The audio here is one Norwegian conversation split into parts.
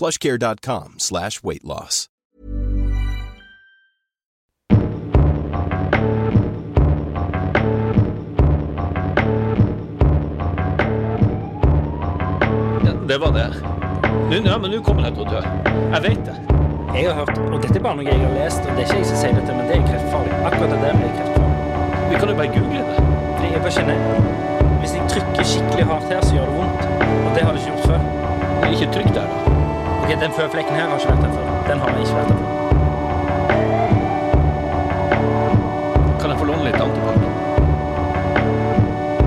plushcare.com slash weight loss. Det var det. Nå, ja, men nå kommer jeg til å dø. Jeg vet det. Jeg har hørt, og dette er bare noe jeg har lest, og det er ikke jeg som sier dette, men det er kreftfarlig. Akkurat det der er kreftfarlig. Vi kan jo bare google det. Fordi jeg bare kjenner, hvis jeg trykker skikkelig hardt her, så gjør det vondt. Og det har det ikke gjort før. Det er ikke trykk der, da. Ok, den føflekken her har ikke vært der før. Den har jeg ikke vært der før. Kan jeg få låne litt antibac?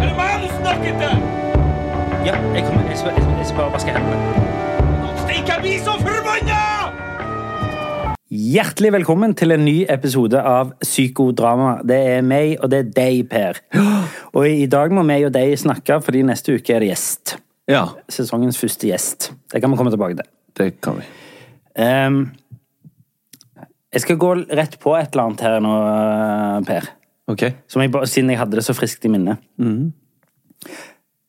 Er det meg du snakker til? Ja, jeg, kommer, jeg, skal, jeg, skal, jeg skal bare vaske hendene. Stikk, jeg blir så forbanna! Hjertelig velkommen til en ny episode av Psykodrama. Det er meg, og det er deg, Per. Og i dag må meg og deg snakke, fordi neste uke er det gjest. Ja, Sesongens første gjest. Det kan vi komme tilbake til. Det kan vi. Um, jeg skal gå rett på et eller annet her nå, Per. Ok. Som jeg siden jeg hadde det så friskt i minnet.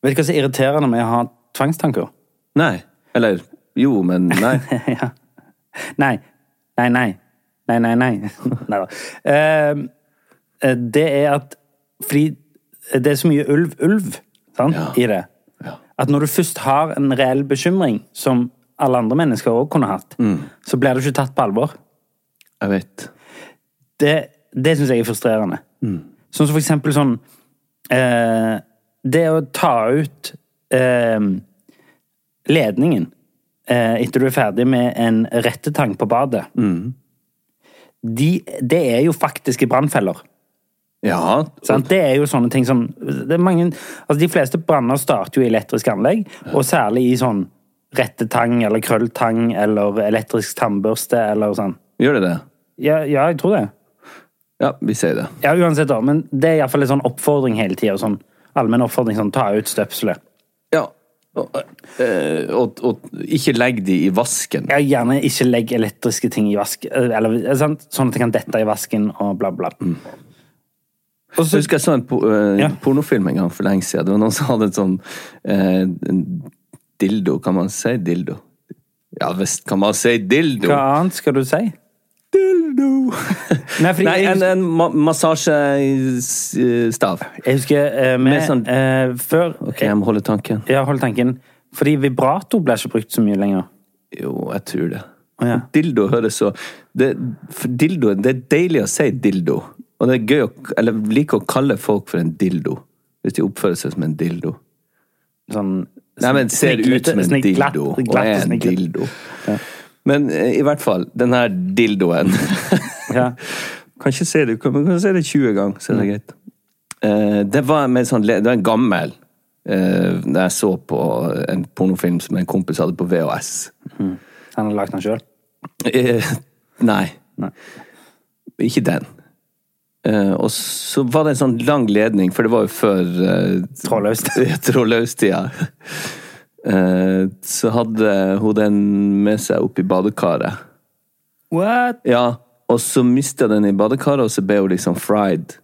Vet du hva som er irriterende med å ha tvangstanker? Nei. Eller jo, men nei. ja. Nei. Nei, nei. Nei, nei, nei. nei da. Ehm, eh, det er at Fordi det er så mye ulv-ulv Ja. i det. Ja. At når du først har en reell bekymring, som alle andre mennesker òg kunne hatt, så blir du ikke tatt på alvor. Jeg vet. Det, det syns jeg er frustrerende. Sånn som for eksempel sånn eh, Det å ta ut eh, ledningen eh, etter du er ferdig med en rettetang på badet de, Det er jo faktiske brannfeller. Ja. Sant? Det er jo sånne ting som det mange, altså De fleste branner starter jo i elektriske anlegg, og særlig i sånn rettetang eller krølltang eller elektrisk tannbørste eller sånn. Gjør det det? Ja, ja jeg tror det. Ja, vi sier det. Ja, uansett da, men det er iallfall en sånn oppfordring hele tida. Sånn allmenn oppfordring sånn ta ut støpselet. Ja. Og, eh, og, og ikke legg de i vasken. Ja, gjerne ikke legg elektriske ting i vask, eller sant? sånn at det kan dette i vasken og bla, bla. Og Så jeg husker jeg så en po eh, Ja. pornofilm en gang for lenge siden. Det var noen som hadde en sånn eh, dildo. Kan man si dildo? Ja visst kan man si dildo. hva annet skal du si? Dildo! Nei, Nei, en, en ma massasjestav. jeg husker eh, med, med sånn- eh, Før Ok, jeg må holde tanken. Ja, hold tanken. Fordi vibrator blir ikke brukt så mye lenger. Jo, jeg tror det. Oh, ja. Dildo høres så det, dildo, det er deilig å si dildo. Og det er gøy å Eller liker å kalle folk for en dildo. Hvis de oppfører seg som en dildo. Sånn Nei, men ser ut som en dildo. Og er en dildo. Men eh, i hvert fall, den her dildoen Ja. Kan ikke se det, men kan se det 20 ganger, så er det greit. Eh, det var med sånn, det var en gammel eh, Da jeg så på en pornofilm som en kompis hadde på VHS. Han har lagd den sjøl. Nei. Nei. Ikke den. Eh, og så var det en sånn lang ledning, for det var jo før uh, Trådløstida. Trådløst-tida. Eh, så hadde hun den med seg opp i badekaret. What? Ja, og så mista den i badekaret, og så ble hun liksom fried.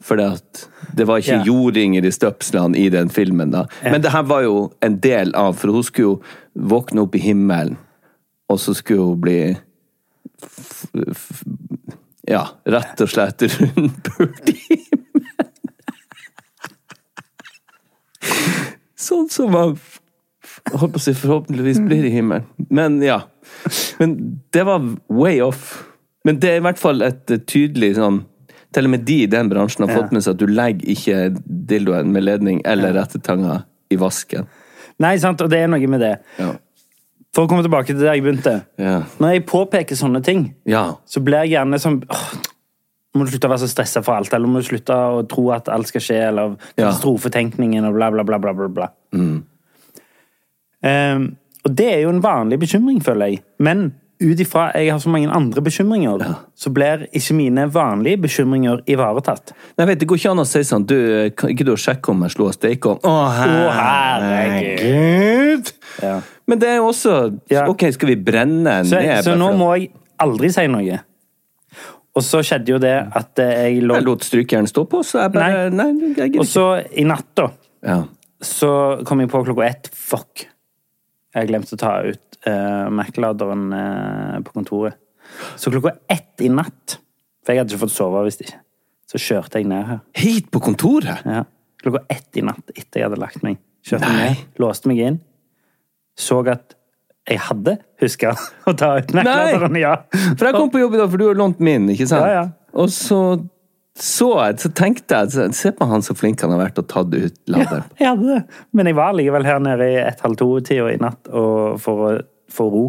For det var ikke yeah. jordinger i støpslene i den filmen. da. Men det her var jo en del av, for hun skulle jo våkne opp i himmelen, og så skulle hun bli Ja, rett og slett rundpultimen. Sånn som man holdt på å si forhåpentligvis blir i himmelen. Men ja. Men det var way off. Men det er i hvert fall et eh, tydelig sånn Til og med de i den bransjen har fått med seg at du legger ikke dildoen med ledning eller rettetanga i vasken. Nei, sant, og det er noe med det. Ja. For å komme tilbake til der jeg begynte. Ja. Når jeg påpeker sånne ting, ja. så blir jeg gjerne sånn åh, Må du slutte å være så stressa for alt, eller må du slutte å tro at alt skal skje, eller katastrofetenkningen og bla, bla, bla, bla, bla. bla. Mm. Um, og det er jo en vanlig bekymring, føler jeg. Men ut ifra jeg har så mange andre bekymringer, så blir ikke mine vanlige bekymringer ivaretatt. Nei, vet, Det går ikke an å si sånn du, Kan ikke du sjekke om jeg slo av stekeovnen? Å, herregud! Ja. Men det er jo også Ja. Ok, skal vi brenne Så, ned? så nå må jeg aldri si noe. Og så skjedde jo det at jeg lå Jeg lot strykeren stå på, så jeg bare Nei, jeg gidder Og så i natt, da, Ja. så kom jeg på klokka ett. Fuck. Jeg glemte å ta ut uh, Mac-laderen uh, på kontoret. Så klokka ett i natt For jeg hadde ikke fått sove hvis ikke. Så kjørte jeg ned her. Hit på kontoret? Ja. Klokka ett i natt etter jeg hadde lagt meg. Kjørte Nei. ned, låste meg inn. Så at jeg hadde huska å ta ut Mac-laderen. Ja. For jeg kom på jobb i dag, for du har lånt min, ikke sant? Ja, ja. Og så så så tenkte jeg så- Se på han så flink han har vært og tatt ut laderen. Jeg hadde det. Men jeg var likevel her nede i ett-halv to-tida i natt for å få ro.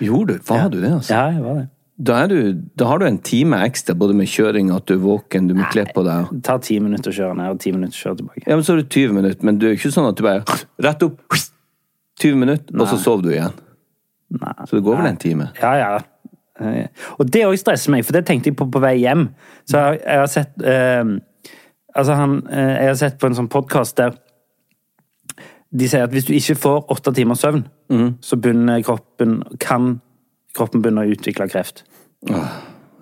Gjorde du? Var du det, altså? Ja, jeg var det. Da, du, da har du en time ekstra, både med kjøring og at du er våken, du må kle på deg. Det tar ti minutter å kjøre ned og ti minutter å kjøre tilbake. Ja, men så har du 20 minutter, men du er ikke sånn at du bare rett opp 20 minutter, og så sover du igjen. Nei. Så det går vel en time? Ja, ja. Eh, Og det òg stresser meg, for det tenkte jeg på på vei hjem. Så jeg, jeg har sett eh, Altså, han eh, Jeg har sett på en sånn podkast der de sier at hvis du ikke får åtte timers søvn, så begynner kroppen Kan kroppen begynne å utvikle kreft.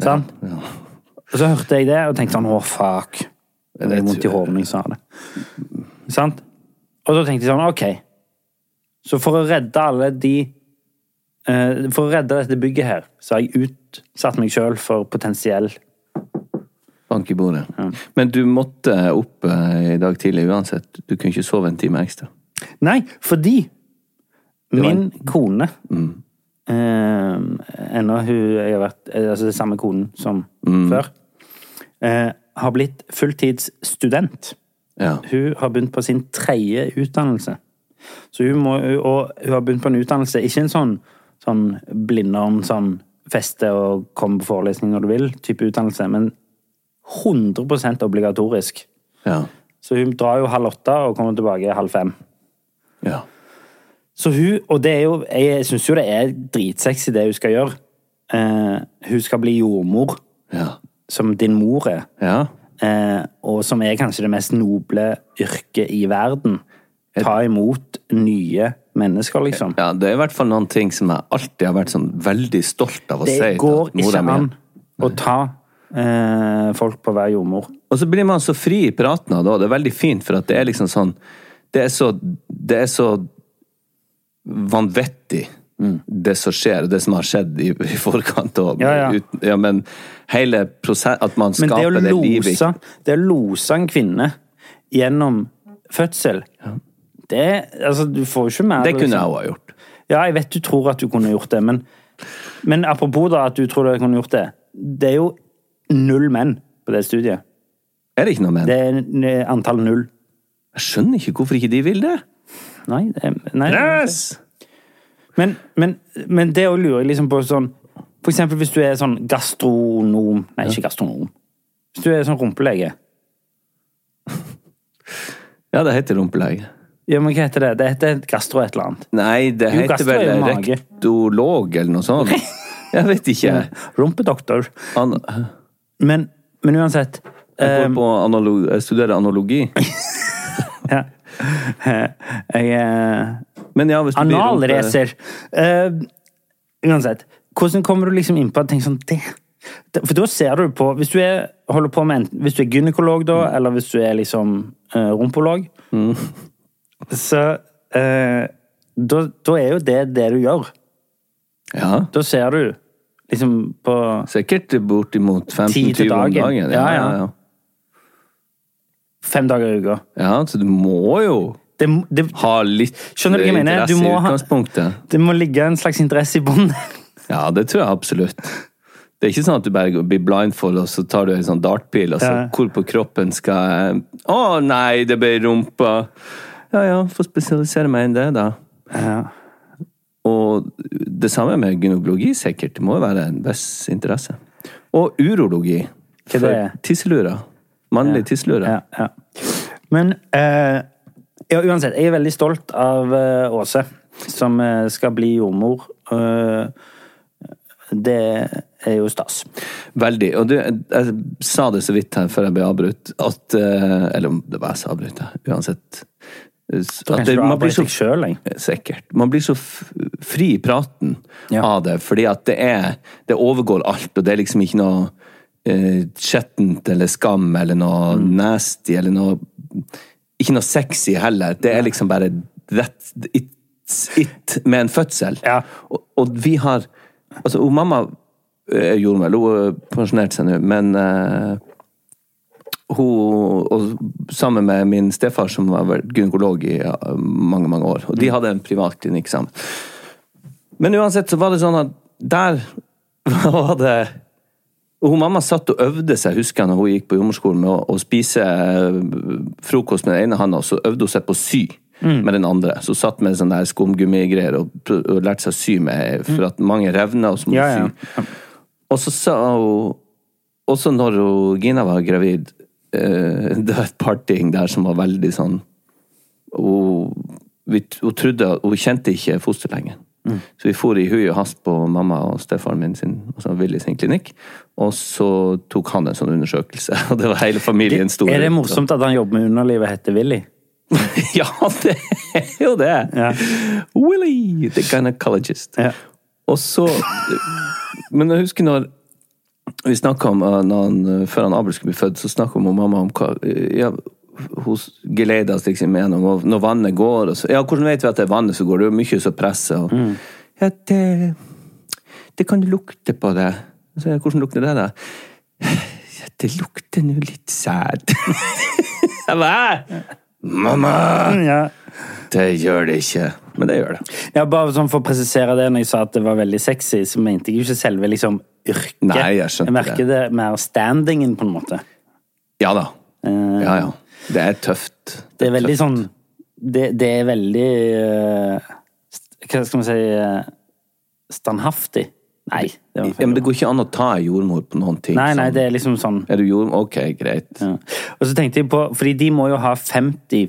Sant? Og så hørte jeg det og tenkte sånn Å, fuck. Det er vondt i hodet når jeg sa det. Sant? Og så tenkte jeg sånn Ok. Så for å redde alle de For å redde dette bygget her, så har jeg utsatt meg sjøl for potensiell Bank i bordet. Men du måtte opp eh, i dag tidlig uansett. Du kunne ikke sove en time ekstra. Nei, fordi min kone eh, Ennå hun jeg har vært eh, Altså det samme konen som før. Eh, har blitt fulltidsstudent. Ja. Hun har begynt på sin tredje utdannelse. Så hun må, og hun har begynt på en utdannelse, ikke en sånn, sånn blindorm, sånn feste og komme på forelesning når du vil, type utdannelse, men 100% obligatorisk. Ja. Så hun drar jo halv åtte og kommer tilbake halv fem. ja. Så hun, og det er jo, jeg syns jo det er dritsexy det hun skal gjøre. Eh, hun skal bli jordmor, Ja. som din mor er. ja. Eh, og som er kanskje det mest noble yrket i verden. Ta imot nye mennesker, liksom. Ja, det er i hvert fall noen ting som jeg alltid har vært sånn veldig stolt av å si. Det går ikke an å ta eh, folk på hver jordmor. Og så blir man så fri i praten av det, det er veldig fint, for at det er liksom sånn Det er så, det er så vanvittig, det som skjer, og det som har skjedd i, i forkant. Og, Ja, ja. Ut, ja, men hele prosessen At man skaper det skaper det, livet lose, det å lose en kvinne gjennom fødsel det, altså, Du får jo ikke mer Det kunne liksom. jeg òg ha gjort. Ja, jeg vet du tror at du kunne gjort det, men, men apropos da at du tror du kunne gjort det. Det er jo null menn på det studiet. Er det ikke noe menn? Det er antall null. Jeg skjønner ikke hvorfor ikke de vil det. Nei, det, nei er. Men, men, men det å lure liksom på sånn For eksempel hvis du er sånn gastronom Nei, ikke gastronom. Hvis du er sånn rumpelege. Ja, det heter rumpelege. Ja, men hva heter det? Det heter gastro et eller annet. Nei, det Jo, heter vel rektolog eller noe sånt. Jeg vet ikke. Rumpedoktor. An Men, men uansett jeg på analog jeg studerer analogi. ja. Jeg er Men ja, Analracer. Eh, uansett. Hvordan kommer du liksom inn på ting sånn det, For da ser du på Hvis du er, holder på med en, Hvis du er gynekolog, da, eller hvis du er liksom uh, rumpolog, så eh, da, da er jo det det du gjør. Ja, Da ser du liksom på sikkert bortimot Ti 15-20 om dagen. Ja, ja. ja. fem dager i uka. Ja, så du må jo Det, det, ha litt interesse i utgangspunktet. det må ligge en slags interesse i bånn. Ja, det tror jeg absolutt. Det er ikke sånn at du bare blir blindfold, og så tar du en sånn dartpil, og så Ja. hvor på kroppen skal jeg Å nei, det ble rumpa! Ja ja, få spesialisere meg inn det, da. Ja. Og det samme med gynekologi, sikkert. Det må jo være en viss interesse. Og urologi. Hva det er? tisselurer. Mannlige tisselurer. Ja, ja. Men eh, ja, uansett, jeg er veldig stolt av eh, Åse, som eh, skal bli jordmor. Eh, det er jo stas. Veldig. Og du, jeg sa det så vidt her før jeg ble avbrutt, at eh, Eller om det var jeg som avbrøt uansett. At det- man blir så- selv. Sikkert. Man blir så fri i praten Ja. av det, fordi at det er Det overgår alt, og det er liksom ikke noe eh, skjettent eller skam eller noe Mm. nasty eller noe Ikke noe sexy heller. Det er liksom bare that, it's it med en fødsel. Ja. Og, og vi har Altså, hun mamma eh, gjorde vel, hun pensjonerte seg nå, men eh, hun, og sammen med min stefar, som har vært gynekolog i mange mange år. Og de hadde en privatklinikk sammen. Men uansett så var det sånn at der var det hun mamma satt og øvde seg, husker jeg, når hun gikk på jordmorskolen, med å, å spise eh, frokost med den ene hånda, og så øvde hun seg på å sy med den andre. Så hun satt med sånne skumgummigreier og, og lærte seg å sy med, for at mange revner, og så må Ja, du ja. sy. Og så sa hun Også når Gina var gravid, eh, det var et par ting der som var veldig sånn Hun, hun trodde Hun kjente ikke fosterlegen. Mm. Så vi for i hui og hast på mamma og stefaren min sin, altså Willy sin klinikk. Og så tok han en sånn undersøkelse, og det var hele familien stor. Er det morsomt at han jobber med underlivet heter Willy? ja, det er jo det! Ja. Willy, the gynecologist. Ja. Og så Men jeg husker når vi snakka om når han, uh, Før han Abel skulle bli født, så snakka mamma om hva ja, Hun geleida oss liksom gjennom når vannet går så, Ja, hvordan vet vi at det er vannet som går? Det er jo mye som presser. Og, Ja, det Det kan lukte på det. Så, ja, hvordan lukter det, da? Ja, det lukter nå litt sæd. Hva? Mamma! Ja. Det gjør det ikke. Men det gjør det. Ja, bare sånn For å presisere det, når jeg sa at det var veldig sexy, så mente jeg jo ikke selve liksom yrket. Nei, jeg skjønte merker det. mer standingen, på en måte. Ja da. Eh, Ja, ja. Det er tøft. Det er veldig tøft. sånn Det, det er veldig uh, Hva skal man si uh, Standhaftig? Nei. Det Ja, men det går ikke an å ta jordmor på noen ting. Nei, nei, sånn. det er liksom sånn Er du jordmor? Ok, greit. ja. Og så tenkte jeg på Fordi de må jo ha 50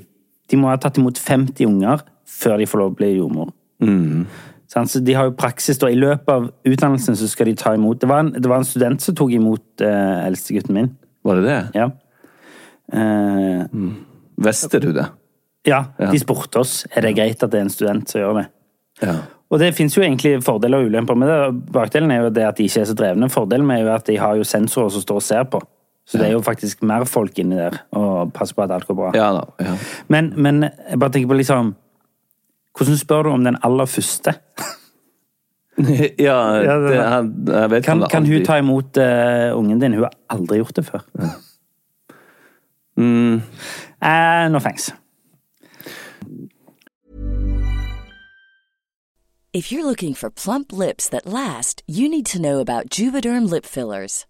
De må ha tatt imot 50 unger før de får lov å bli jordmor. Sant? Så de har jo praksis da. I løpet av utdannelsen så skal de ta imot Det var en, det var en student som tok imot eh, eldstegutten min. Var det det? Ja. Eh, Visste du det? ja, de spurte oss er det greit at det er en student som gjør det. Ja. Og det finnes jo egentlig fordeler og ulemper med det. Bakdelen er jo det at de ikke er så drevne. Fordelen er jo at de har jo sensorer som står og ser på. Så det er jo faktisk mer folk inni der og passer på at alt går bra. Ja da. Ja. Men, men jeg bare tenker på liksom Hvordan spør du om den aller første? ja, Ja, det- jeg, jeg vet Kan, om det kan hun ta imot uh, ungen din? Hun har aldri gjort det før. Mm, Uh, no thanks. If you're looking for plump lips that last, you need to know about Juvederm lip fillers.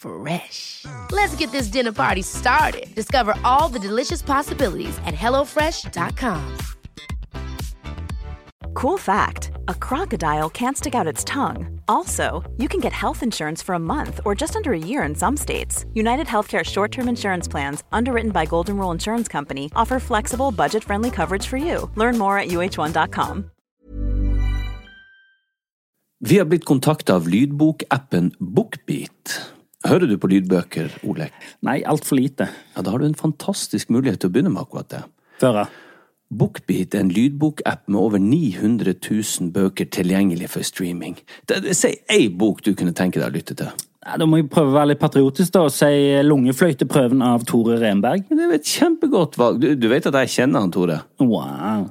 Fresh. Let's get this dinner party started. Discover all the delicious possibilities at hellofresh.com. Cool fact a crocodile can't stick out its tongue. Also, you can get health insurance for a month or just under a year in some states. United Healthcare short term insurance plans, underwritten by Golden Rule Insurance Company, offer flexible, budget friendly coverage for you. Learn more at uh1.com. Vi har blitt kontakta av lydbokappen Bookbeat. Hører du på lydbøker, Olek? Nei, altfor lite. Ja, Da har du en fantastisk mulighet til å begynne med akkurat det. Føre. Bookbeat er en lydbokapp med over 900 000 bøker tilgjengelig for streaming. Si ei bok du kunne tenke deg å lytte til. Ja, da må jeg prøve å være litt patriotisk da, og si Lungefløyteprøven av Tore Renberg. Det er et kjempegodt valg. Du, du vet at jeg kjenner han, Tore? Wow.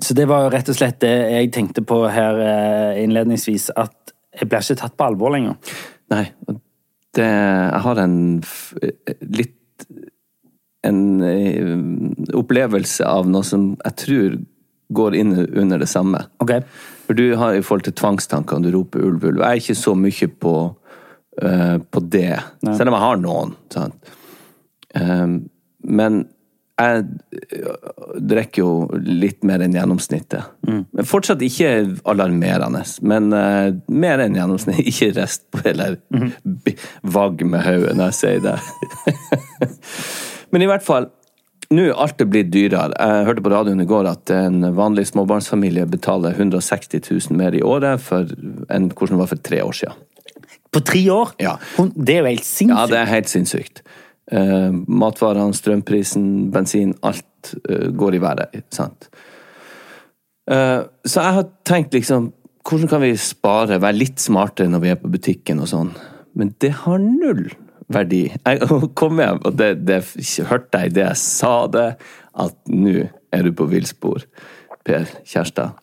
Så det var jo rett og slett det jeg tenkte på her eh, innledningsvis, at jeg blir ikke tatt på alvor lenger. Nei, det, jeg har en litt en eh, opplevelse av noe som jeg tror går inn under det samme. Ok? For du har i forhold til tvangstanker, og du roper ulv, ulv. Jeg er ikke så mye på, uh, på det, selv om jeg har noen. Um, men jeg øh, drikker jo litt mer enn gjennomsnittet. Men fortsatt ikke alarmerende, men uh, mer enn gjennomsnittet. Ikke rest på eller mm. vagg med hodet når jeg sier det. men i hvert fall, nå er alt blitt dyrere. Jeg hørte på radioen i går at en vanlig småbarnsfamilie betaler 160 000 mer i året enn hvordan det var for tre år siden. På tre år? Ja. Det er jo helt sinnssykt. Ja, det er helt sinnssykt. Uh, matvarene, strømprisen, bensin, alt eh, går i været. Sant? Eh, så jeg har tenkt liksom Hvordan kan vi spare, være litt smartere når vi er på butikken og sånn? Men det har null verdi. Jeg kom hjem, og det, det hørte jeg idet jeg sa det, at nå er du på villspor, Per Kjærstad.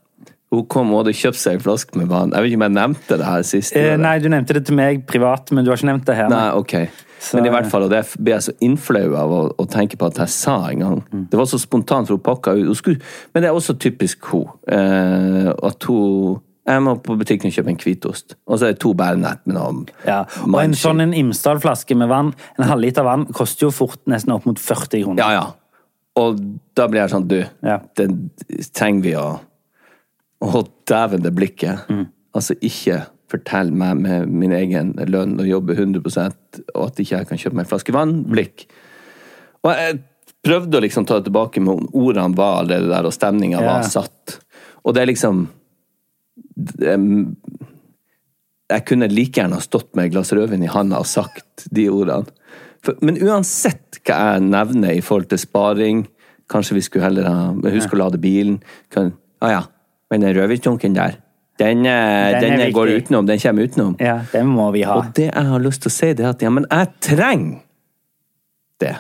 Hun kom og hadde kjøpt seg en flaske med vann. Jeg vet ikke om jeg nevnte det her sist. Eh, nei, du nevnte det til meg privat, men du har ikke nevnt det her. Nei, ok. Så- Men i hvert fall, og det ble jeg så innflau av å, å tenke på at jeg sa en gang. Mm. Det var så spontant, for hun pakka ut. Hun skulle, men det er også typisk hun. Eh, at hun Jeg må på butikken og kjøpe en hvitost. Og så er det to bærenett med noe Ja, og en sånn en Imsdal-flaske med vann, en halvliter vann, koster jo fort nesten opp mot 40 kroner. Ja, ja. Og da blir jeg sånn, du, Ja. den trenger vi å Å, dæven, det blikket. Mm. Altså, ikke fortell meg med min egen lønn og jobbe 100 og at ikke jeg kan kjøpe meg en flaske vann. Blikk. Og jeg prøvde å liksom ta det tilbake, men ordene var allerede der, og stemninga Ja. var satt. Og det er liksom Jeg kunne like gjerne ha stått med et glass rødvin i handa og sagt de ordene. For, men uansett hva jeg nevner i forhold til sparing Kanskje vi skulle heller ha Husk å lade bilen. Kan, ah ja, men den rødvinsdunken der, den, eh, Den er den, går viktig. utenom. Den kommer utenom. Ja, den må vi ha. Og det jeg har lyst til å si, det er at ja, men jeg trenger det.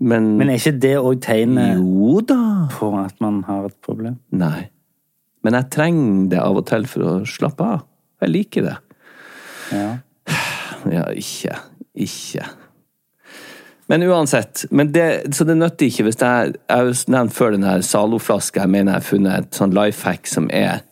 Men, Men er ikke det òg tegnet Jo da. på at man har et problem? Nei. Men jeg trenger det av og til for å slappe av. Jeg liker det. Ja. Ja, ikke. Ikke. Men uansett. Men det, så det nytter ikke hvis jeg Jeg har nevnt før den her Zalo-flaska. Jeg mener jeg har funnet et sånn life hack som er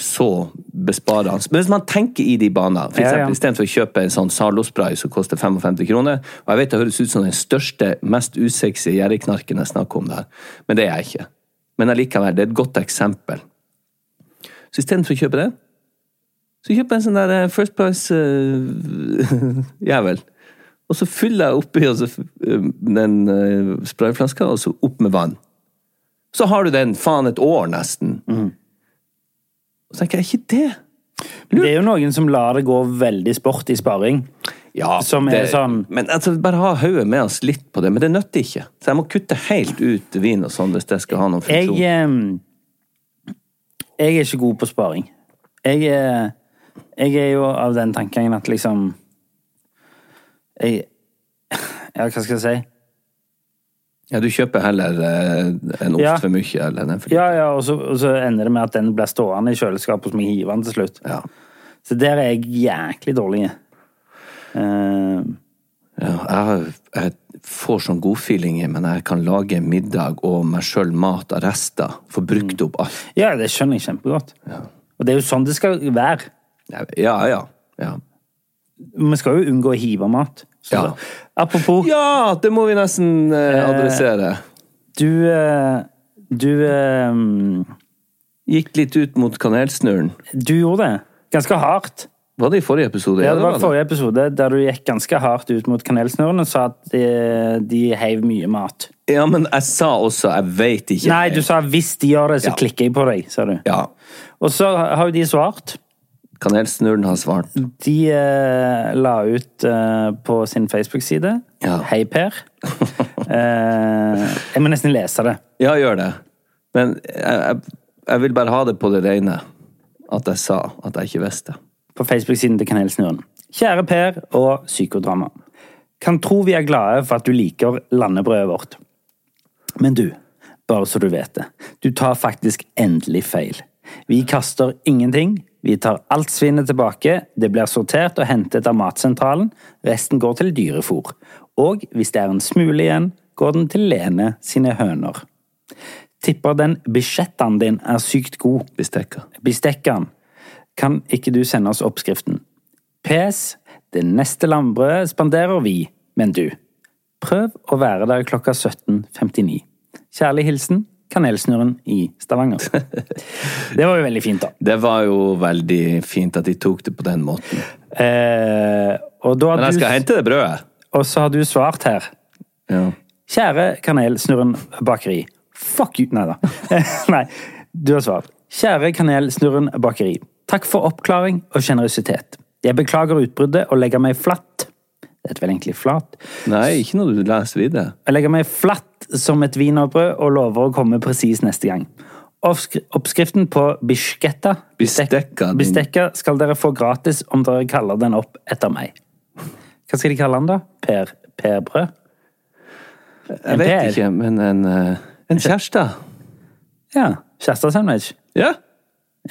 så besparende. Men hvis man tenker i de baner, for Ja, ja. eksempel istedenfor å kjøpe en sånn Zalo-spray som koster 55 kroner, og jeg vet det høres ut som den største, mest usexy gjerrigknarken jeg snakker om der, men det er jeg ikke. Men allikevel, det er et godt eksempel. Så istedenfor å kjøpe det, så kjøper jeg en sånn der eh, First Price-jævel. og så fyller jeg oppi så, eh, den uh, sprayflaska, og så opp med vann. Så har du den faen et år, nesten. Og så tenker jeg, ikke det? Det er jo noen som lar det gå veldig sport i sparing. Ja, Som er det, sånn- Men altså, bare ha hodet med oss litt på det. Men det nytter ikke. Så jeg må kutte helt ut vin og sånn hvis det skal ha noen Jeg, funksjon. eh, jeg er ikke god på sparing. Jeg er, jeg er jo av den tankegangen at liksom jeg, Ja, hva skal jeg si? Ja, du kjøper heller eh, en ost Ja. for mye eller en for lite. Ja, ja, og så, og så ender det med at den blir stående i kjøleskapet, og så må jeg hive den til slutt. Ja. Så der er jeg jæklig dårlig. Uh, Ja, jeg, jeg får sånn godfeeling i men jeg kan lage middag og meg sjøl mat av rester. Få brukt Mm. opp alt. ja, det skjønner jeg kjempegodt. Og det er jo sånn det skal være. Ja, ja. ja. Vi skal jo unngå å hive mat. Ja. Apropos, Ja, det må vi nesten eh, adressere. du eh, Du eh, Gikk litt ut mot kanelsnurren. Du gjorde det. Ganske hardt. Var det i forrige episode? Ja, det var i forrige episode der du gikk ganske hardt ut mot kanelsnurrene og sa at de, de heiv mye mat. Ja, men jeg sa også 'jeg veit ikke'. Nei, du sa 'hvis de gjør det, så Ja. klikker jeg på deg', sa du. Ja. Og så har jo de svart. Kanelsnurren har svart. De eh, la ut eh, på sin Facebook-side Ja. Hei, Per. eh, jeg må nesten lese det. Ja, gjør det. Men jeg, jeg, jeg vil bare ha det på det rene at jeg sa at jeg ikke visste. På Facebook-siden til Kanelsnurren. Kjære Per og psykodrama. Kan tro vi er glade for at du liker landebrødet vårt. Men du, bare så du vet det, du tar faktisk endelig feil. Vi kaster ingenting. Vi tar alt svinnet tilbake. Det blir sortert og hentet av Matsentralen. Resten går til dyrefôr. Og hvis det er en smule igjen, går den til Lene sine høner. Tipper den bisjettaen din er sykt god. Bestekka. Bestekkeren. Kan ikke du sende oss oppskriften? PS. Det neste lambrødet spanderer vi, men du. Prøv å være der klokka 17.59. Kjærlig hilsen Kanelsnurren i Stavanger. Det var jo veldig fint, da. Det var jo veldig fint at de tok det på den måten. Eh, Men jeg du, skal hente det brødet. og så har du svart her. Ja. Kjære Kanelsnurren bakeri. Fuck you! Nei da. Nei, du har svart. Kjære Kanelsnurren bakeri. Takk for oppklaring og sjenerøsitet. Jeg beklager utbruddet og legger meg flatt. Det heter vel egentlig flat. Nei, ikke når du leser videre. Jeg legger meg flatt som et wienerbrød og lover å komme presis neste gang. Oppskriften på bisketta Bistekka, Bistekka skal dere få gratis om dere kaller den opp etter meg. Hva skal de kalle den, da? Per, perbrød? Jeg vet Per. ikke, men en, eh, en kjæreste. Ja. Kjærestesandwich? Ja.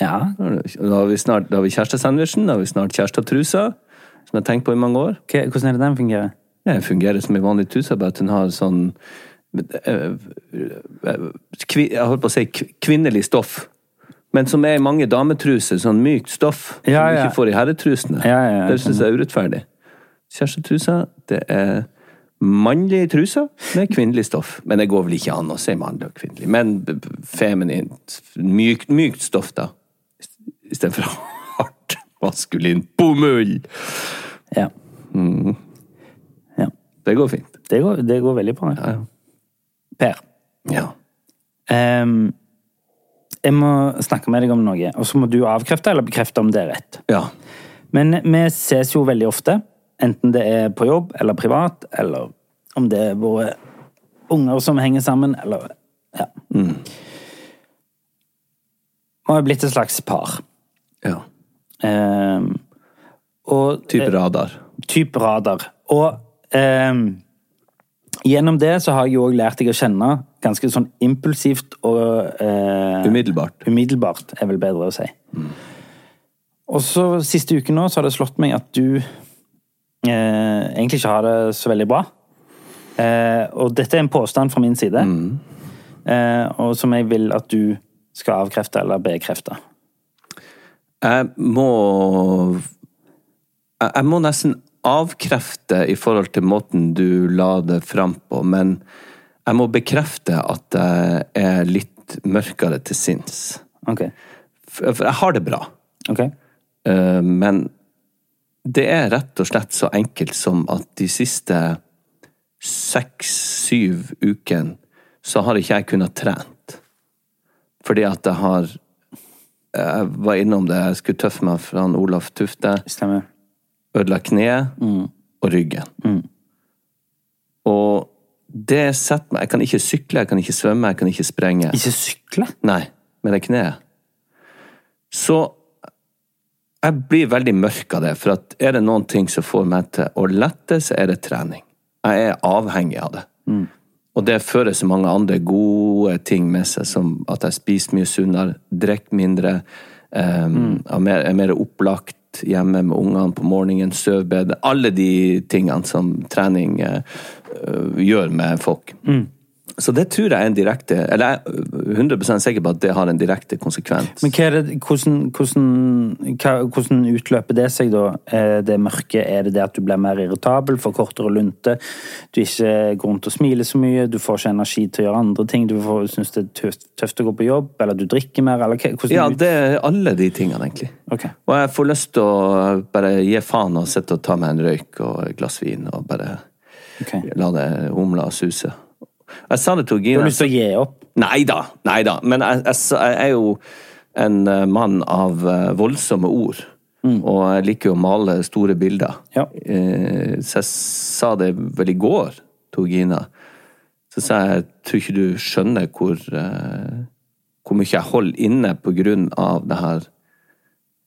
Ja. Da har vi snart da har vi kjærestesandwichen, da har vi snart kjærestetrusa, som jeg har tenkt på i mange år. Hvordan er det den fungerer? Den fungerer som en vanlig truse, bare at den har sånn Jeg holdt på å si kvinnelig stoff. Men som er i mange dametruser, sånn mykt stoff. Ja, Som du ja. ikke får i herretrusene. Ja, ja, ja, det syns jeg er urettferdig. Kjærestetruser, det er mannlig truser med kvinnelig stoff. Men det går vel ikke an å si mannlig og kvinnelig. Men feminint, mykt, mykt stoff, da. Istedenfor hardt, maskulin bomull. Ja. ja. Det går fint. Det går, det går veldig bra. Ja, ja. Per, Ja. Um, jeg må snakke med deg om noe, og så må du avkrefte eller bekrefte om det er rett. ja. Men vi ses jo veldig ofte, enten det er på jobb eller privat, eller om det er våre unger som henger sammen, eller ja. Vi har blitt et slags par. ja. Um, og Type radar. type radar. Og ehm, gjennom det så har jeg jo òg lært deg å kjenne ganske sånn impulsivt og eh, Umiddelbart. Umiddelbart er vel bedre å si. Og så siste uken nå så har det slått meg at du eh, egentlig ikke har det så veldig bra. Eh, og dette er en påstand fra min side, eh, og som jeg vil at du skal avkrefte eller bekrefte. Jeg må jeg må nesten avkrefte i forhold til måten du la det fram på, men jeg må bekrefte at jeg er litt mørkere til sinns. Okay. For for jeg har det bra. Okay. Eh, Men det er rett og slett så enkelt som at de siste seks-syv ukene så har ikke jeg kunnet trent. Fordi at jeg har Jeg var innom det, jeg skulle tøffe meg fra han Olaf Tufte. Stemmer. Ødela kneet og ryggen. Og det setter meg Jeg kan ikke sykle, jeg kan ikke svømme, jeg kan ikke sprenge. Ikke sykle? Nei, med det kneet. Så jeg blir veldig mørk av det, for er det noen ting som får meg til å lette, så er det trening. Jeg er avhengig av det. Og det fører så mange andre gode ting med seg, som at jeg spiser mye sunnere, drikker mindre, eh, er, mer, er mer opplagt hjemme med ungene på morgenen, sover bedre. Alle de tingene som trening øh, gjør med folk. Så det tror jeg er en direkte Eller jeg er 100 sikker på at det har en direkte konsekvens. Men det, hvordan, hvordan, hvordan utløper det seg, da? Det mørke, er det det at du blir mer irritabel, får kortere lunte, du ikke går rundt og smiler så mye, du får ikke energi til å gjøre andre ting, du får- syns det er tøft, tøft å gå på jobb, eller du drikker mer, eller hvordan Ja, det er alle de tingene, egentlig. Okay. Og jeg får lyst til å bare gi faen og sitte og ta meg en røyk og et glass vin og bare okay. la det humla suse. Jeg sa det til Du har lyst til å gi opp? Nei da, nei da. Men jeg, jeg, jeg er jo en eh, mann av eh, voldsomme ord. Og jeg liker jo å male store bilder. Ja. Eh, Så jeg sa det vel i går til Gina. Så sa jeg jeg tror ikke du skjønner hvor, hvor mye jeg holder inne på grunn av det her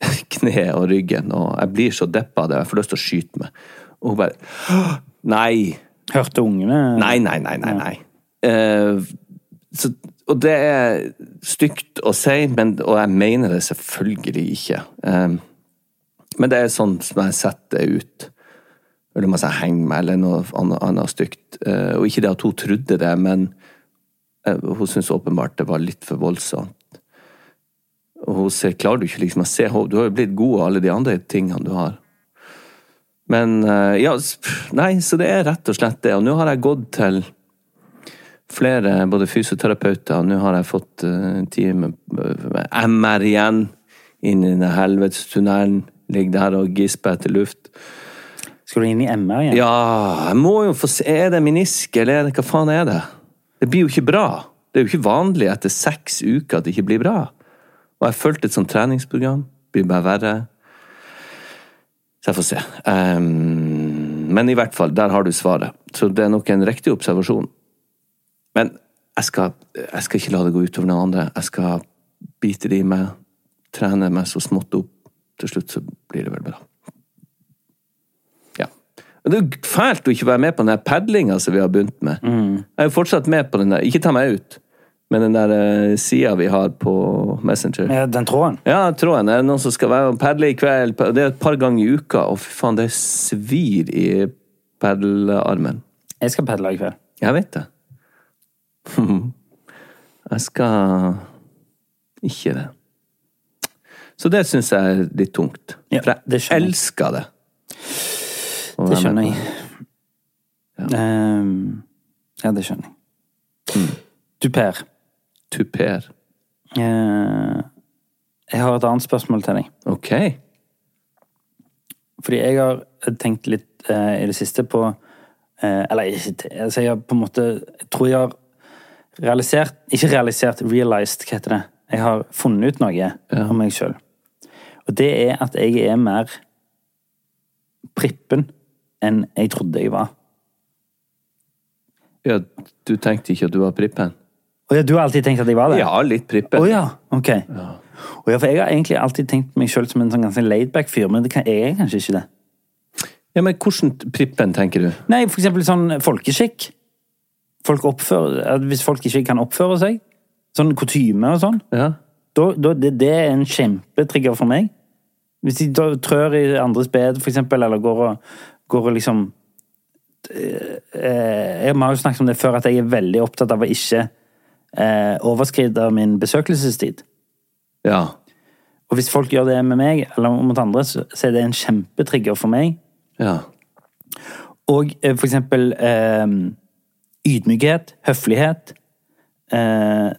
kneet og ryggen. Og jeg blir så deppa av det, jeg får lyst til å skyte meg. Og hun bare Nei, Hørte ungene Nei, nei, nei, nei. nei. Eh, så, og det er stygt å si, men, og jeg mener det selvfølgelig ikke. Eh, men det er sånn som jeg setter det ut. Eller om jeg henger meg, eller noe annet, annet stygt. Eh, og ikke det at hun trodde det, men hun syntes åpenbart det var litt for voldsomt. Og hun sier, klarer du ikke liksom å se? Du har jo blitt god av alle de andre tingene du har. Men ja, nei, så det er rett og slett det. Og nå har jeg gått til flere, både fysioterapeuter, og nå har jeg fått eh, en time med med MR igjen. Inn i den helvetestunnelen. Ligger der og gisper etter luft. Skal du inn i MR igjen? Ja, jeg må jo få se Er det menisk, eller er det, hva faen er det? Det blir jo ikke bra. Det er jo ikke vanlig etter seks uker at det ikke blir bra. Og jeg fulgte et sånt treningsprogram. Blir bare verre. Så jeg får se. Um, men i hvert fall, der har du svaret. Så det er nok en riktig observasjon. Men jeg skal, jeg skal ikke la det gå utover noen andre. Jeg skal bite det i meg, trene meg så smått opp. Til slutt så blir det vel bra. Ja. Det er fælt å ikke være med på den der padlinga som vi har begynt med. Jeg er jo fortsatt med på den der, ikke ta meg ut, men den der uh, sida vi har på Messenger. Ja, Den tråden? Ja, tråden. Er det noen som skal være og padle i kveld? Det er et par ganger i uka. og fy faen, det svir i padlearmen. Jeg skal padle i kveld. Jeg vet det. Jeg skal ikke det. Så det syns jeg er litt tungt. Ja, For jeg jeg. elsker det. Og Det skjønner jeg. Ja. Um, ja, det skjønner jeg. Du, Per. Tuper. Uh, jeg har et annet spørsmål til deg. Ok. Fordi jeg har tenkt litt uh, i det siste på uh, Eller altså jeg har på en måte Jeg tror jeg har realisert Ikke realisert, realized, hva heter det? Jeg har funnet ut noe om meg sjøl. Og det er at jeg er mer prippen enn jeg trodde jeg var. Ja, du tenkte ikke at du var prippen? Og ja, du har alltid tenkt at jeg var det? Ja, litt prippen. Å ja, ok. Og ja, for jeg har egentlig alltid tenkt meg sjøl som en sånn ganske laidback fyr, men det kan, jeg er kanskje ikke det. Ja, men hvordan prippen tenker du? Nei, for eksempel sånn folkeskikk. Folk oppfører, hvis folk ikke kan oppføre seg, sånn kutyme og sånn, Ja. da, da, det, det er en kjempetrigger for meg. Hvis de da trør i andres bed, for eksempel, eller går og, går og liksom eh, Jeg har jo snakket om det før, at jeg er veldig opptatt av å ikke eh, overskride min besøkelsestid. Ja. Og hvis folk gjør det med meg, eller mot andre, så, så er det en kjempetrigger for meg. Ja. Og eh, for eksempel eh, ydmykhet, høflighet. Eh,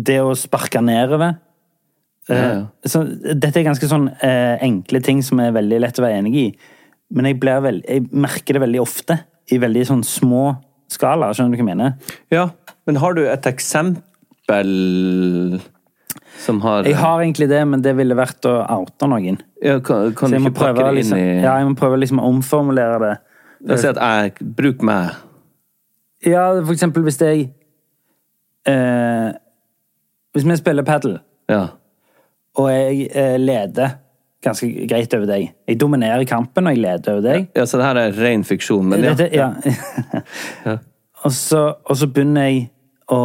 det å sparke nedover. Eh, Ja, ja. Så, dette er ganske sånn eh, enkle ting som er veldig lett å være enig i. Men jeg, blir veld, jeg merker det veldig ofte. I veldig sånn små skala. Skjønner du hva jeg mener? ja. Men har du et eksempel som har Jeg har egentlig det, men det ville vært å oute noen. ja, Kan, kan du ikke pakke det inn liksom, i ja, jeg må prøve liksom å omformulere det. La oss si at jeg Bruk meg. Ja, for eksempel hvis jeg eh, Hvis vi spiller padel, Ja. og jeg eh, leder ganske greit over deg Jeg dominerer kampen, og jeg leder over deg. ja, så det her er ren fiksjon, men ja. Dette, ja. og, så, og så begynner jeg å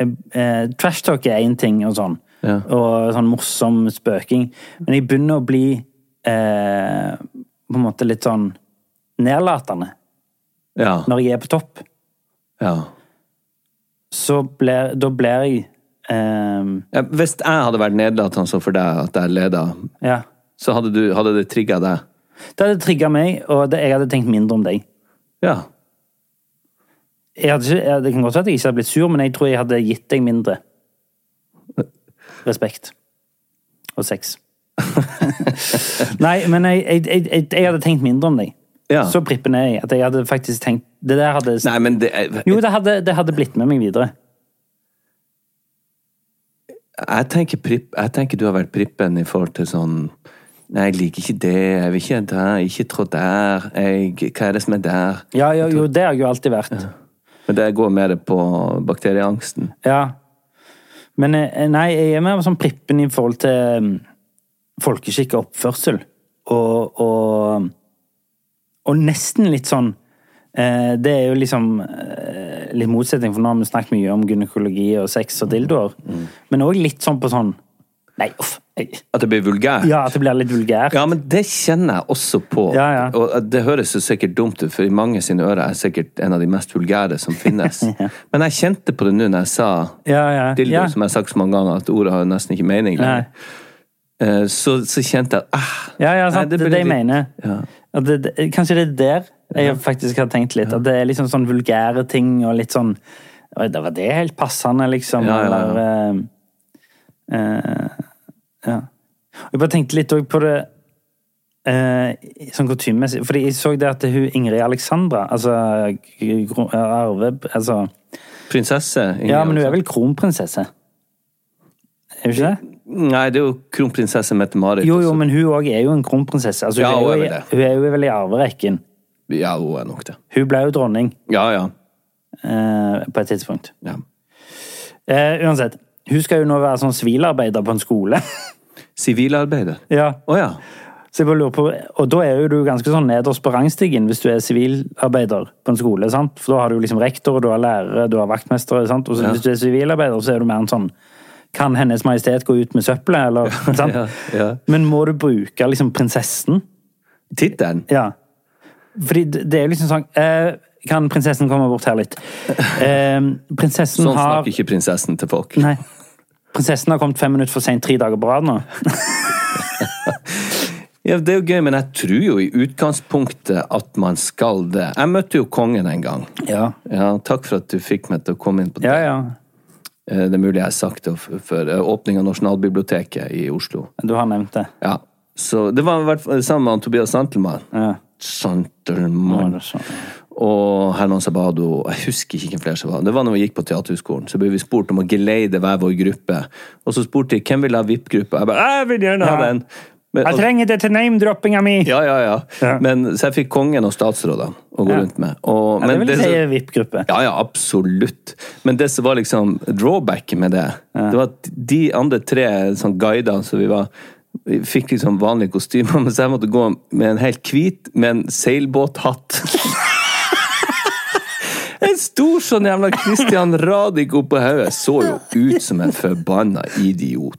eh, eh, Trashtalk er én ting, og sånn. Ja. Og sånn morsom spøking. Men jeg begynner å bli eh, på en måte litt sånn nedlatende Ja. når jeg er på topp. ja. Så blir, da blir jeg um, ja. Hvis jeg hadde vært nedlatende sånn for deg at jeg leda, Ja. så hadde, du, hadde det trigga deg? Det hadde trigga meg, og det, jeg hadde tenkt mindre om deg. Ja. Hadde det kan godt være at jeg ikke hadde blitt sur, men jeg tror jeg hadde gitt deg mindre respekt. Og sex. Nei, men jeg, jeg, jeg, jeg hadde tenkt mindre om deg. Ja. Så prippen er jeg. At jeg hadde faktisk tenkt Det der hadde Nei, men det er, Jo, det hadde, det hadde blitt med meg videre. jeg, tenker pripp, jeg tenker du har vært prippen i forhold til sånn Nei, jeg liker ikke det, jeg vil ikke der, ikke trå der, jeg, hva er det som er der? Ja, jo, jo, det har jeg jo alltid vært. Men det går mer på bakterieangsten. Ja. Men eh, nei, jeg er mer sånn prippen i forhold til mm, folkeskikk og oppførsel. Og, og, og nesten litt sånn eh, Det er jo liksom eh, litt motsetning, for nå har vi snakket mye om gynekologi og sex og dildoer. Men òg litt sånn på sånn Nei, uff. At det blir vulgært. Ja, at det blir litt vulgært. Ja, men det kjenner jeg også på. Ja, ja. Og det høres jo sikkert dumt ut, for i mange sine ører er jeg sikkert en av de mest vulgære som finnes. Men jeg kjente på det nå når jeg sa Ja, ja. dildo, ja. som jeg har sagt så mange ganger, at ordet har nesten ikke mening lenger. Eh, Så, så kjente jeg ah, Ja, ja, sant. Nei, det det det jeg litt- mener. Ja. Det, det, kanskje det er der jeg faktisk har tenkt litt. At det er liksom sånn vulgære ting og litt sånn Oi, da var det helt passende, liksom. Ja, ja, ja. Eller uh, uh, Ja. Jeg bare tenkte litt òg på det uh, sånn kutymemessig. Fordi jeg så det at hun Ingrid Alexandra, altså Arve Altså prinsesse Ingrid Ja, men hun er vel kronprinsesse? Er hun ikke det? Nei, det er jo kronprinsesse Mette-Marit. Jo, jo, men hun òg er jo en kronprinsesse. Altså, Ja, hun, er er jo, det. hun er jo vel i arverekken. Ja, hun er nok det. Hun ble jo dronning Ja, ja. eh, på et tidspunkt. ja. Eh, uansett. Hun skal jo nå være sånn sivilarbeider på en skole. Sivilarbeider. ja. Å ja. Så jeg bare lurer på, Og da er jo du ganske sånn nederst på rangstigen hvis du er sivilarbeider på en skole. sant? For da har du liksom rektor, du har lærere, du har vaktmestere. sant? Og så Ja. hvis du er sivilarbeider, så er du mer en sånn Kan Hennes Majestet gå ut med søppelet, eller? sant? Ja, ja. Men må du bruke liksom prinsessen? Tittelen? Ja. Fordi det er jo liksom sånn eh, Kan prinsessen komme bort her litt? Eh, prinsessen Sånn har snakker ikke prinsessen til folk. Nei. Prinsessen har kommet fem minutter for seint tre dager på rad nå. Ja, Det er jo gøy, men jeg tror jo i utgangspunktet at man skal det. Jeg møtte jo kongen en gang. Ja. Ja, Takk for at du fikk meg til å komme inn på det. Ja, ja. Eh, Det er mulig jeg har sagt det f- før. eh, Åpning av Nasjonalbiblioteket i Oslo. Du har nevnt det. Ja. Så det var i hvert fall sammen med Tobias Santelmann. Ja. Santelmann. Ja. Og Herman Sabado. Jeg husker ikke hvem flere som var. Det var når vi gikk på Teaterhøgskolen. Så ble vi spurt om å geleide hver vår gruppe. Og så spurte de hvem vil ha VIP-gruppe. Jeg bare jeg vil gjerne ha den. Men, Jeg trenger det til name-droppinga mi! ja, ja, ja. Ja. Men, så jeg fikk kongen og statsrådene å gå Ja. rundt med. Og, Ja, det vil jeg det si VIP-gruppe. ja, ja, absolutt. Men det som var liksom drawbacket med det, det var at de andre tre sånn guider som vi var vi fikk liksom vanlige kostymer, mens jeg måtte gå med en helt hvit med en seilbåthatt. En stor sånn jævla Christian Radich oppå hodet. Så jo ut som en forbanna idiot.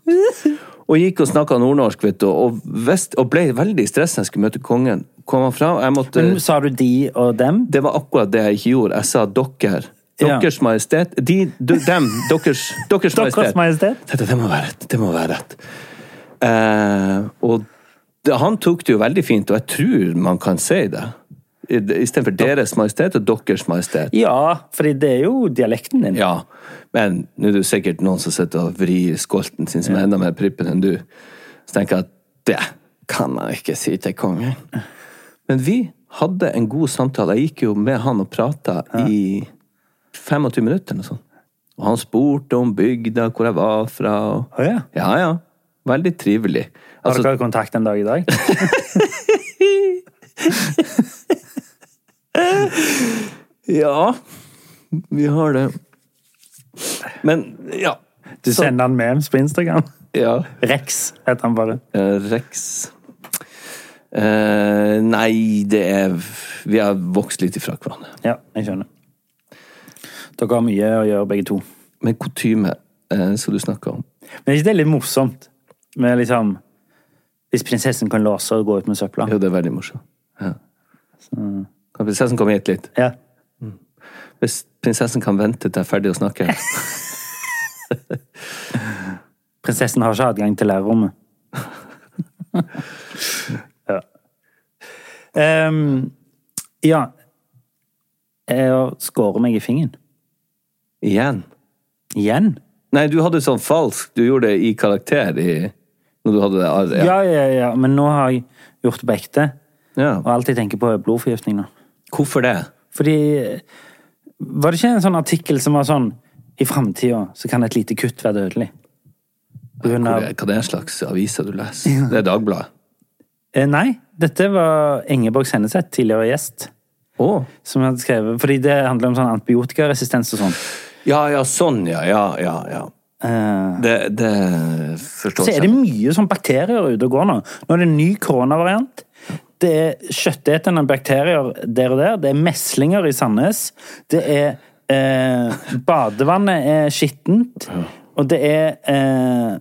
Og gikk og snakka nordnorsk, vet du, og, vest, og ble veldig stressa jeg skulle møte kongen. Kom han fra? Jeg måtte Men sa du de og dem? det var akkurat det jeg ikke gjorde. Jeg sa dere. Ja. Majestet de, du, Dem. Deres, deres Majestet. Majestet. Dette, det må være rett. Det må være rett. Eh, og det, han tok det jo veldig fint, og jeg tror man kan si det. Istedenfor Deres Majestet og Deres Majestet. Ja, for det er jo dialekten din. Ja, men nå er det jo sikkert noen som sitter og vrir skolten sin, som er enda mer prippen enn du. Så tenker jeg at det kan jeg ikke si til kongen. Men vi hadde en god samtale. Jeg gikk jo med han og prata i 25 minutter eller noe sånt. Og han spurte om bygda, hvor jeg var fra. Og... Ja. Ja, ja. Veldig trivelig. Har Altså, dere kontakt en dag i dag? ja, vi har det. Men, ja. Du Så- sender han memes på Instagram? Ja. Rex heter han bare. Eh, Rex Eh, Nei, det er Vi har vokst litt ifra hverandre. Ja, jeg skjønner. Dere har mye å gjøre, begge to. Men kutyme, eh, som du snakker om Men er ikke det litt morsomt? Med liksom Hvis prinsessen kan låse og gå ut med søpla. Jo, det er veldig morsomt. Ja. Kan prinsessen komme hit litt? Ja. Hvis prinsessen kan vente til jeg er ferdig å snakke Prinsessen har ikke adgang til lærerrommet. ja. Um, ja. Jeg skårer meg i fingeren. Igjen? Igjen? Nei, du hadde sånn falsk Du gjorde det i karakter i Når du hadde det arret. Ja, ja, ja. Men nå har jeg gjort det på ekte. Ja. Og alt jeg tenker på, er blodforgiftning nå. Hvorfor det? Fordi Var det ikke en sånn artikkel som var sånn I framtida så kan et lite kutt være dødelig? På grunn av er, hva det er slags aviser du leser? Det er Dagbladet. eh, Nei, dette var Ingeborg Senneset, tidligere gjest, oh. som hadde skrevet Fordi det handler om sånn antibiotikaresistens og sånn. Ja, ja, sånn, ja. Ja, ja, ja. Eh, Det, det forstår så er det mye sånn bakterier ute og går nå. Nå er det en ny koronavariant. Det er kjøttetende bakterier der og der. Det er meslinger i Sandnes. Det er eh, Badevannet er skittent. Og det er eh,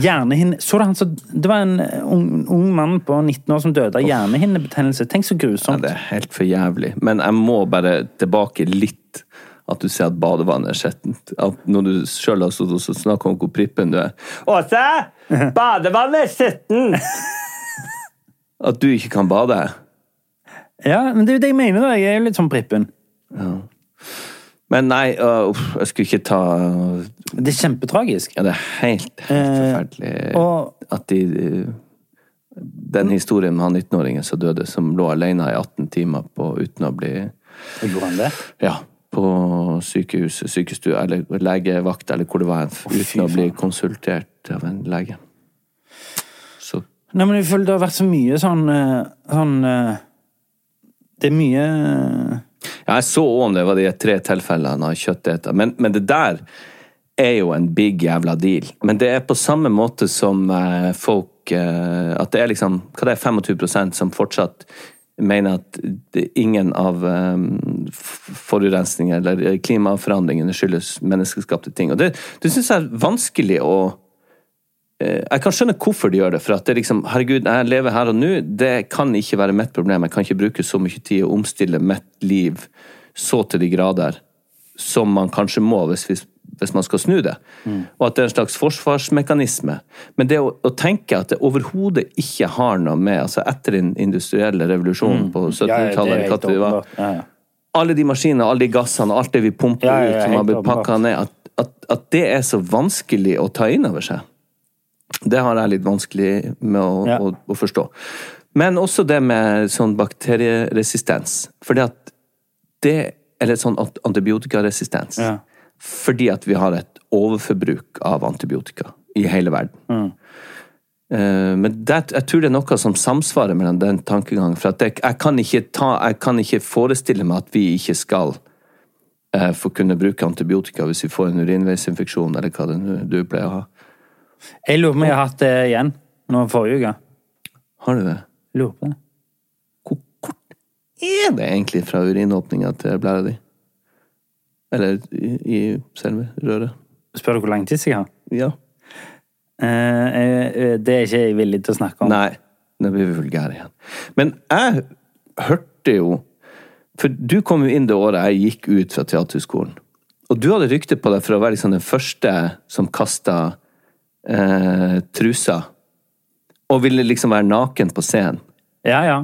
hjernehinne... Så du han som Det var en ung, ung mann på 19 år som døde av hjernehinnebetennelse. Tenk så Ja, grusomt. det er helt for jævlig. Men jeg må bare tilbake litt. At du sier at badevannet er skittent. Når du sjøl har stått og snakka om hvor prippen du er. Åse! Badevannet er skjettent! At du ikke kan bade. Ja, men det er jo det jeg mener. da. Jeg er jo litt sånn prippen. Men nei, uh, uff, jeg skulle ikke ta Det er kjempetragisk. Ja, det er helt, helt Eh, forferdelig og- at de øh, Den historien med han 19-åringen som døde, som lå alene i 18 timer på, uten å bli Gjorde han det? Ja, på sykehuset, sykestue eller legevakt, eller hvor det var, uten å bli konsultert av en lege. Nei, men jeg føler det har vært så mye sånn eh, Sånn eh, Det er mye eh, Ja, jeg så òg om det var de tre tilfellene av kjøtteter, men, men det der er jo en big jævla deal. Men det er på samme måte som folk At det er liksom Hva det er 25% som fortsatt mener at ingen av forurensninger eller klimaforandringene skyldes menneskeskapte ting. Og det, det syns jeg er vanskelig å jeg kan skjønne hvorfor de gjør det. For at det er liksom, herregud, jeg lever her og nå. Det kan ikke være mitt problem. Jeg kan ikke bruke så mye tid å omstille mitt liv så til de grader som man kanskje må hvis, hvis, man skal snu det. Og at det er en slags forsvarsmekanisme. Men det å, å tenke at det overhodet ikke har noe med altså Etter den industrielle revolusjonen på 70-tallet eller hva det var, Ja, ja. alle de maskinene, alle de gassene, alt det vi pumper Ja, ja, ja, ut som har blitt pakka ned, at, at, at det er så vanskelig å ta inn over seg. Det har jeg litt vanskelig med å, Ja. å, å forstå. Men også det med sånn bakterieresistens. Fordi at det Eller sånn antibiotikaresistens. Ja. Fordi at vi har et overforbruk av antibiotika i hele verden. Mm. Eh, Men det, jeg tror det er noe som samsvarer mellom den tankegangen. For at jeg, jeg, kan ikke ta, jeg kan ikke forestille meg at vi ikke skal eh, få kunne bruke antibiotika hvis vi får en urinveisinfeksjon, eller hva det du pleier å ha. Jeg lurer på om jeg har hatt det igjen nå forrige uke. Har du det? Lurer på det. Hvor kort er det egentlig fra urinåpninga til blæra di? Eller i, i selve røret? Spør du hvor lang tid jeg har? Ja. Eh, eh, det er ikke jeg villig til å snakke om. Nei, nå blir vi vulgære igjen. Men jeg hørte jo For du kom jo inn det året jeg gikk ut fra teaterskolen. Og du hadde rykte på deg for å være liksom den første som kasta eh, trusa. Og ville liksom være naken på scenen. Ja, ja.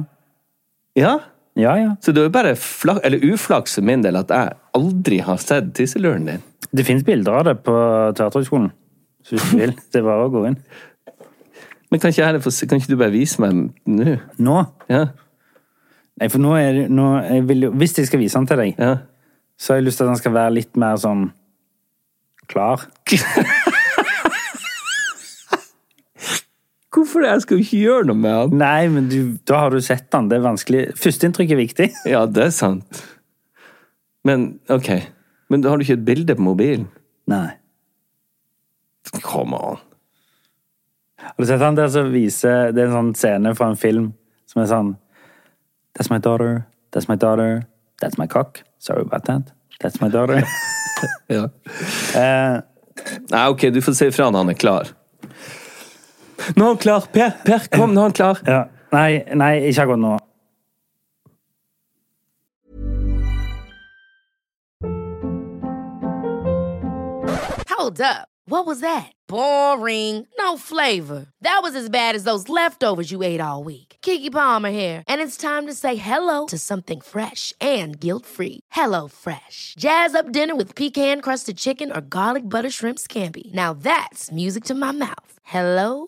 Ja? Ja, ja. Så det er jo bare flak, eller uflaks for min del at jeg aldri har sett tisseluren din. Det fins bilder av det på Teaterhøgskolen. Så hvis du vil. Det er bare å gå inn. Men kan ikke, jeg kan ikke du bare vise meg nå? Nå? Ja? Nei, for nå er det nå, jeg vil, jo- Hvis jeg skal vise den til deg, ja. så har jeg lyst til at den skal være litt mer sånn klar. Hvorfor? Jeg skal jo ikke gjøre noe med han. Nei, men du, da har du sett han. Det er vanskelig. Førsteinntrykk er viktig. Ja, det er sant. Men ok. Men har du ikke et bilde på mobilen? Nei. Come on. Har du sett han der som viser Det er en sånn scene fra en film som er sånn That's my daughter. That's my daughter. That's my cock. Sorry about that. That's my daughter. Ja. uh, Nei, ok, du får si ifra når han er klar. Nå er han klar! Per, per, kom, nå er han klar! ja. Nei, nei, ikke akkurat nå. Hold up. What was that? Boring. No flavor. That was as bad as those leftovers you ate all week. Kiki Palmer here, and it's time to say hello to something fresh and guilt-free. Hello Fresh. Jazz up dinner with pecan-crusted chicken or garlic butter shrimp scampi. Now that's music to my mouth. Hello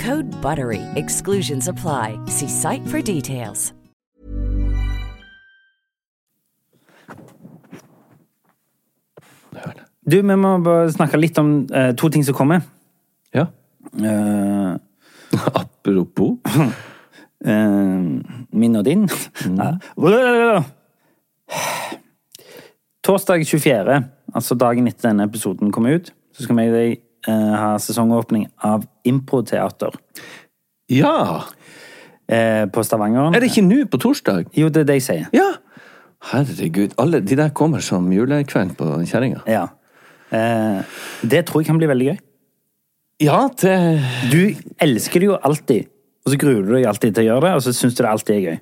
Code BUTTERY. Exclusions apply. See site for details. Du, vi må bare snakke litt om uh, to ting som kommer. Ja. Uh, Apropos. Uh, min og din. Nei. Torsdag 24., altså dagen etter denne episoden kom ut, så skal vi eh, ha sesongåpning av Improteater Ja! eh, på Stavanger. Er det ikke nå på torsdag? Jo, det er det jeg sier. Ja! Herregud, alle de der kommer som julekveld på kjerringa. Ja. Eh, det tror jeg kan bli veldig gøy. Ja, det Du elsker det jo alltid, og så gruer du deg alltid til å gjøre det, og så syns du det alltid er gøy.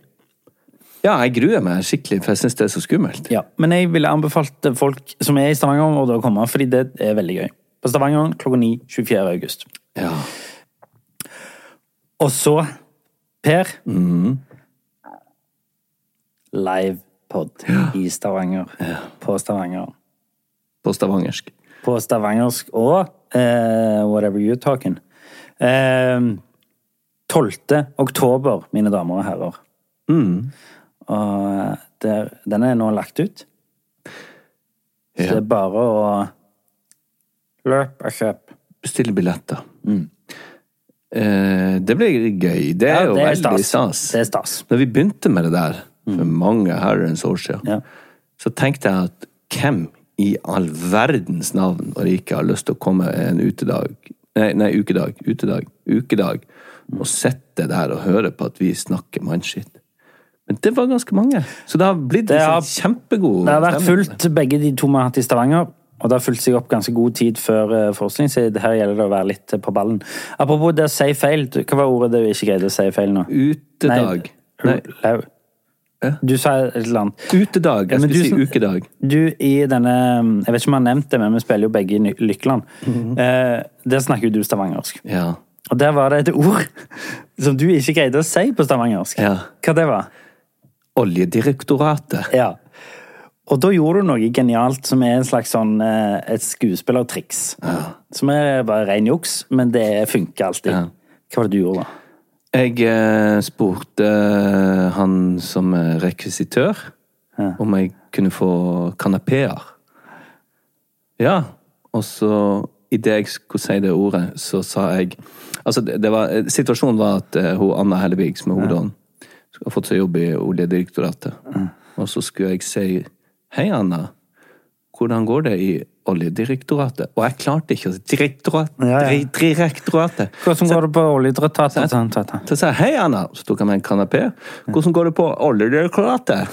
Ja, jeg gruer meg skikkelig, for jeg syns det er så skummelt. Ja, Men jeg ville anbefalt folk som er i Stavanger, å komme, fordi det er veldig gøy. På Stavanger klokka 9 24. august. Ja. Og så, Per Livepod i Stavanger. På Stavanger. På stavangersk. På stavangersk og uh, whatever you're talking. Uh, 12. oktober, mine damer og herrer. Og der, den er nå lagt ut. Så Ja. det er bare å løpe og kjøp. Bestille billetter. Eh, det blir gøy. Det er Ja, jo det er veldig stas. Det er stas. Når vi begynte med det der for mange herrens år siden, Ja. så tenkte jeg at hvem i all verdens navn og rike har lyst til å komme en utedag Nei, nei ukedag. Utedag. Ukedag. Og sitte der og høre på at vi snakker mannskitt. Men det var ganske mange. Så det har blitt Det har- sånn kjempegod Det har vært fullt begge de to vi har hatt i Stavanger. Og det har fulgt seg opp ganske god tid før eh, forskning, så her gjelder det å være litt eh, på ballen. Apropos det å si feil, hva var ordet du ikke greide å si feil nå? Utedag. Nei, Nei. Du sa et eller annet. utedag. Jeg skulle si ukedag. Du, i denne Jeg vet ikke om jeg har nevnt det, men vi spiller jo begge i Lykkeland. Mhm. eh, der snakker jo du stavangersk. Ja. Og der var det et ord som du ikke greide å si på stavangersk. Ja. Hva det var? Oljedirektoratet. Ja. Og da gjorde du noe genialt som er en slags sånn eh, et skuespillertriks. Som er bare ren juks, men det funker alltid. Ja. Hva var det du gjorde da? Jeg eh, spurte eh, han som rekvisitør Ja. om jeg kunne få kanapeer. Ja. Og så, idet jeg skulle si det ordet, så sa jeg Altså, det, det var, situasjonen var at uh, hun Anna Hellevig, som er hovedånden, har fått seg jobb i Oljedirektoratet. Og så skulle jeg si Hei, Anna. Hvordan går det i Oljedirektoratet? Og jeg klarte ikke å si direktorat, Ja, ja. direktoratet. Hvordan går det på oljedirektoratet? Så- Sånn, sånn, sånn. Så sa jeg hei, Anna. Så tok jeg meg en kanapé. Hvordan går det på Oljedirektoratet?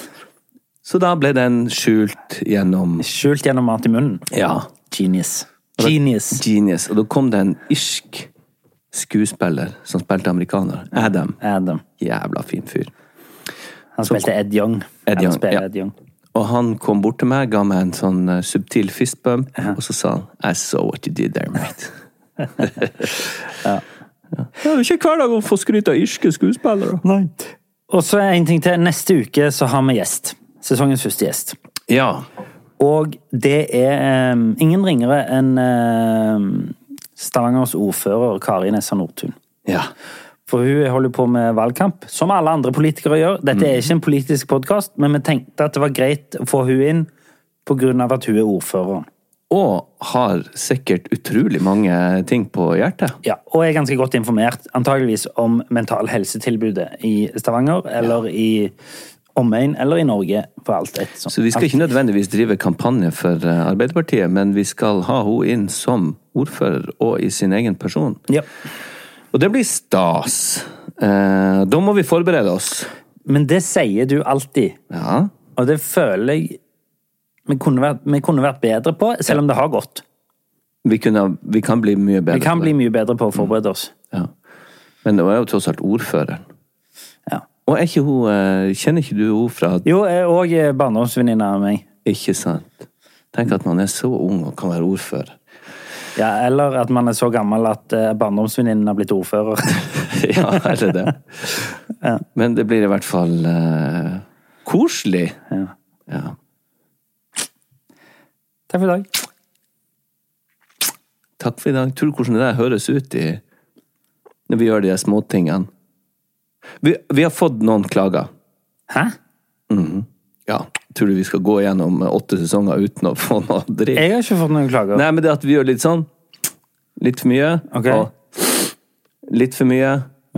Så da ble den skjult gjennom Skjult gjennom mat i munnen. Ja. Genius. Genius. Genius. Og da kom det en irsk skuespiller som spilte amerikaner. Adam. Adam. Jævla fin fyr. Han spilte Ed Young. Ed Young, Han ja. Ed Young. Og han kom bort til meg, ga meg en sånn eh, subtil fistbump, og så sa han I saw what you did there, mate. ja. Det er jo ikke hver dag å få skryt av irske skuespillere. Nei. Og så er en ting til. Neste uke så har vi gjest. Sesongens første gjest. Ja. Og det er um, ingen ringere enn um, Stavangers ordfører Kari Nessa Nordtun. Ja. For hun holder på med valgkamp, som alle andre politikere gjør. Dette er ikke en politisk podkast, men vi tenkte at det var greit å få hun inn av at hun er ordføreren. Og har sikkert utrolig mange ting på hjertet. Ja, og er ganske godt informert, antageligvis om mental helsetilbudet i Stavanger, eller i omegn, eller i Norge, for alt et sånt. Så vi skal ikke nødvendigvis drive kampanje for eh, Arbeiderpartiet, men vi skal ha henne inn som ordfører og i sin egen person. Ja. Og det blir stas. Eh, da må vi forberede oss. Men det sier du alltid, Ja. og det føler jeg vi kunne, vært, vi kunne vært bedre på, selv om det har gått. Vi, kunne, vi kan bli mye bedre. Vi kan på bli det. mye bedre på å forberede oss. Ja. Men det er jo tross alt ordføreren. Ja. Og er ikke hun eh, Kjenner ikke du henne fra Jo, jeg er òg barndomsvenninne av meg. Ikke sant? Tenk at man er så ung og kan være ordfører. Ja, eller at man er så gammel at eh, barndomsvenninnen har blitt ordfører. ja, eller det. Men det blir i hvert fall uh, koselig. Ja. Ja. Takk for i dag. Takk for i dag. Tror du hvordan det der høres ut i når vi gjør de småtingene? Vi, vi har fått noen klager. Hæ? Ja. Tror du vi skal gå gjennom åtte sesonger uten å få noe dritt? Jeg har ikke fått noen klager. Nei, men det at vi gjør litt sånn Litt for mye. Ok. Og litt for mye.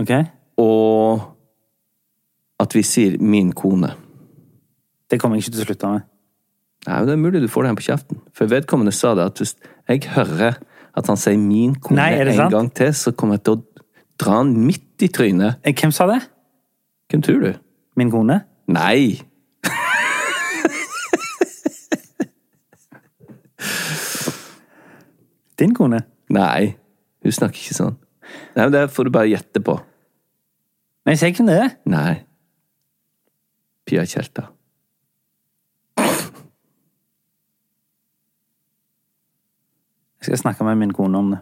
Ok? Og at vi sier 'min kone'. Det kommer jeg ikke til å slutte med. Nei, men Det er mulig du får det her på kjeften. For vedkommende sa det at hvis jeg hører at han sier 'min kone' Nei, en sant? gang til, så kommer jeg til å dra han midt i trynet. Eh, Hvem sa det? Hvem tror du? Min kone? Nei! Din kone? Nei. Hun snakker ikke sånn. Nei, men Det får du bare gjette på. Men jeg sier ikke hvem det er. Nei. Pia Tjelta. Jeg skal snakke med min kone om det.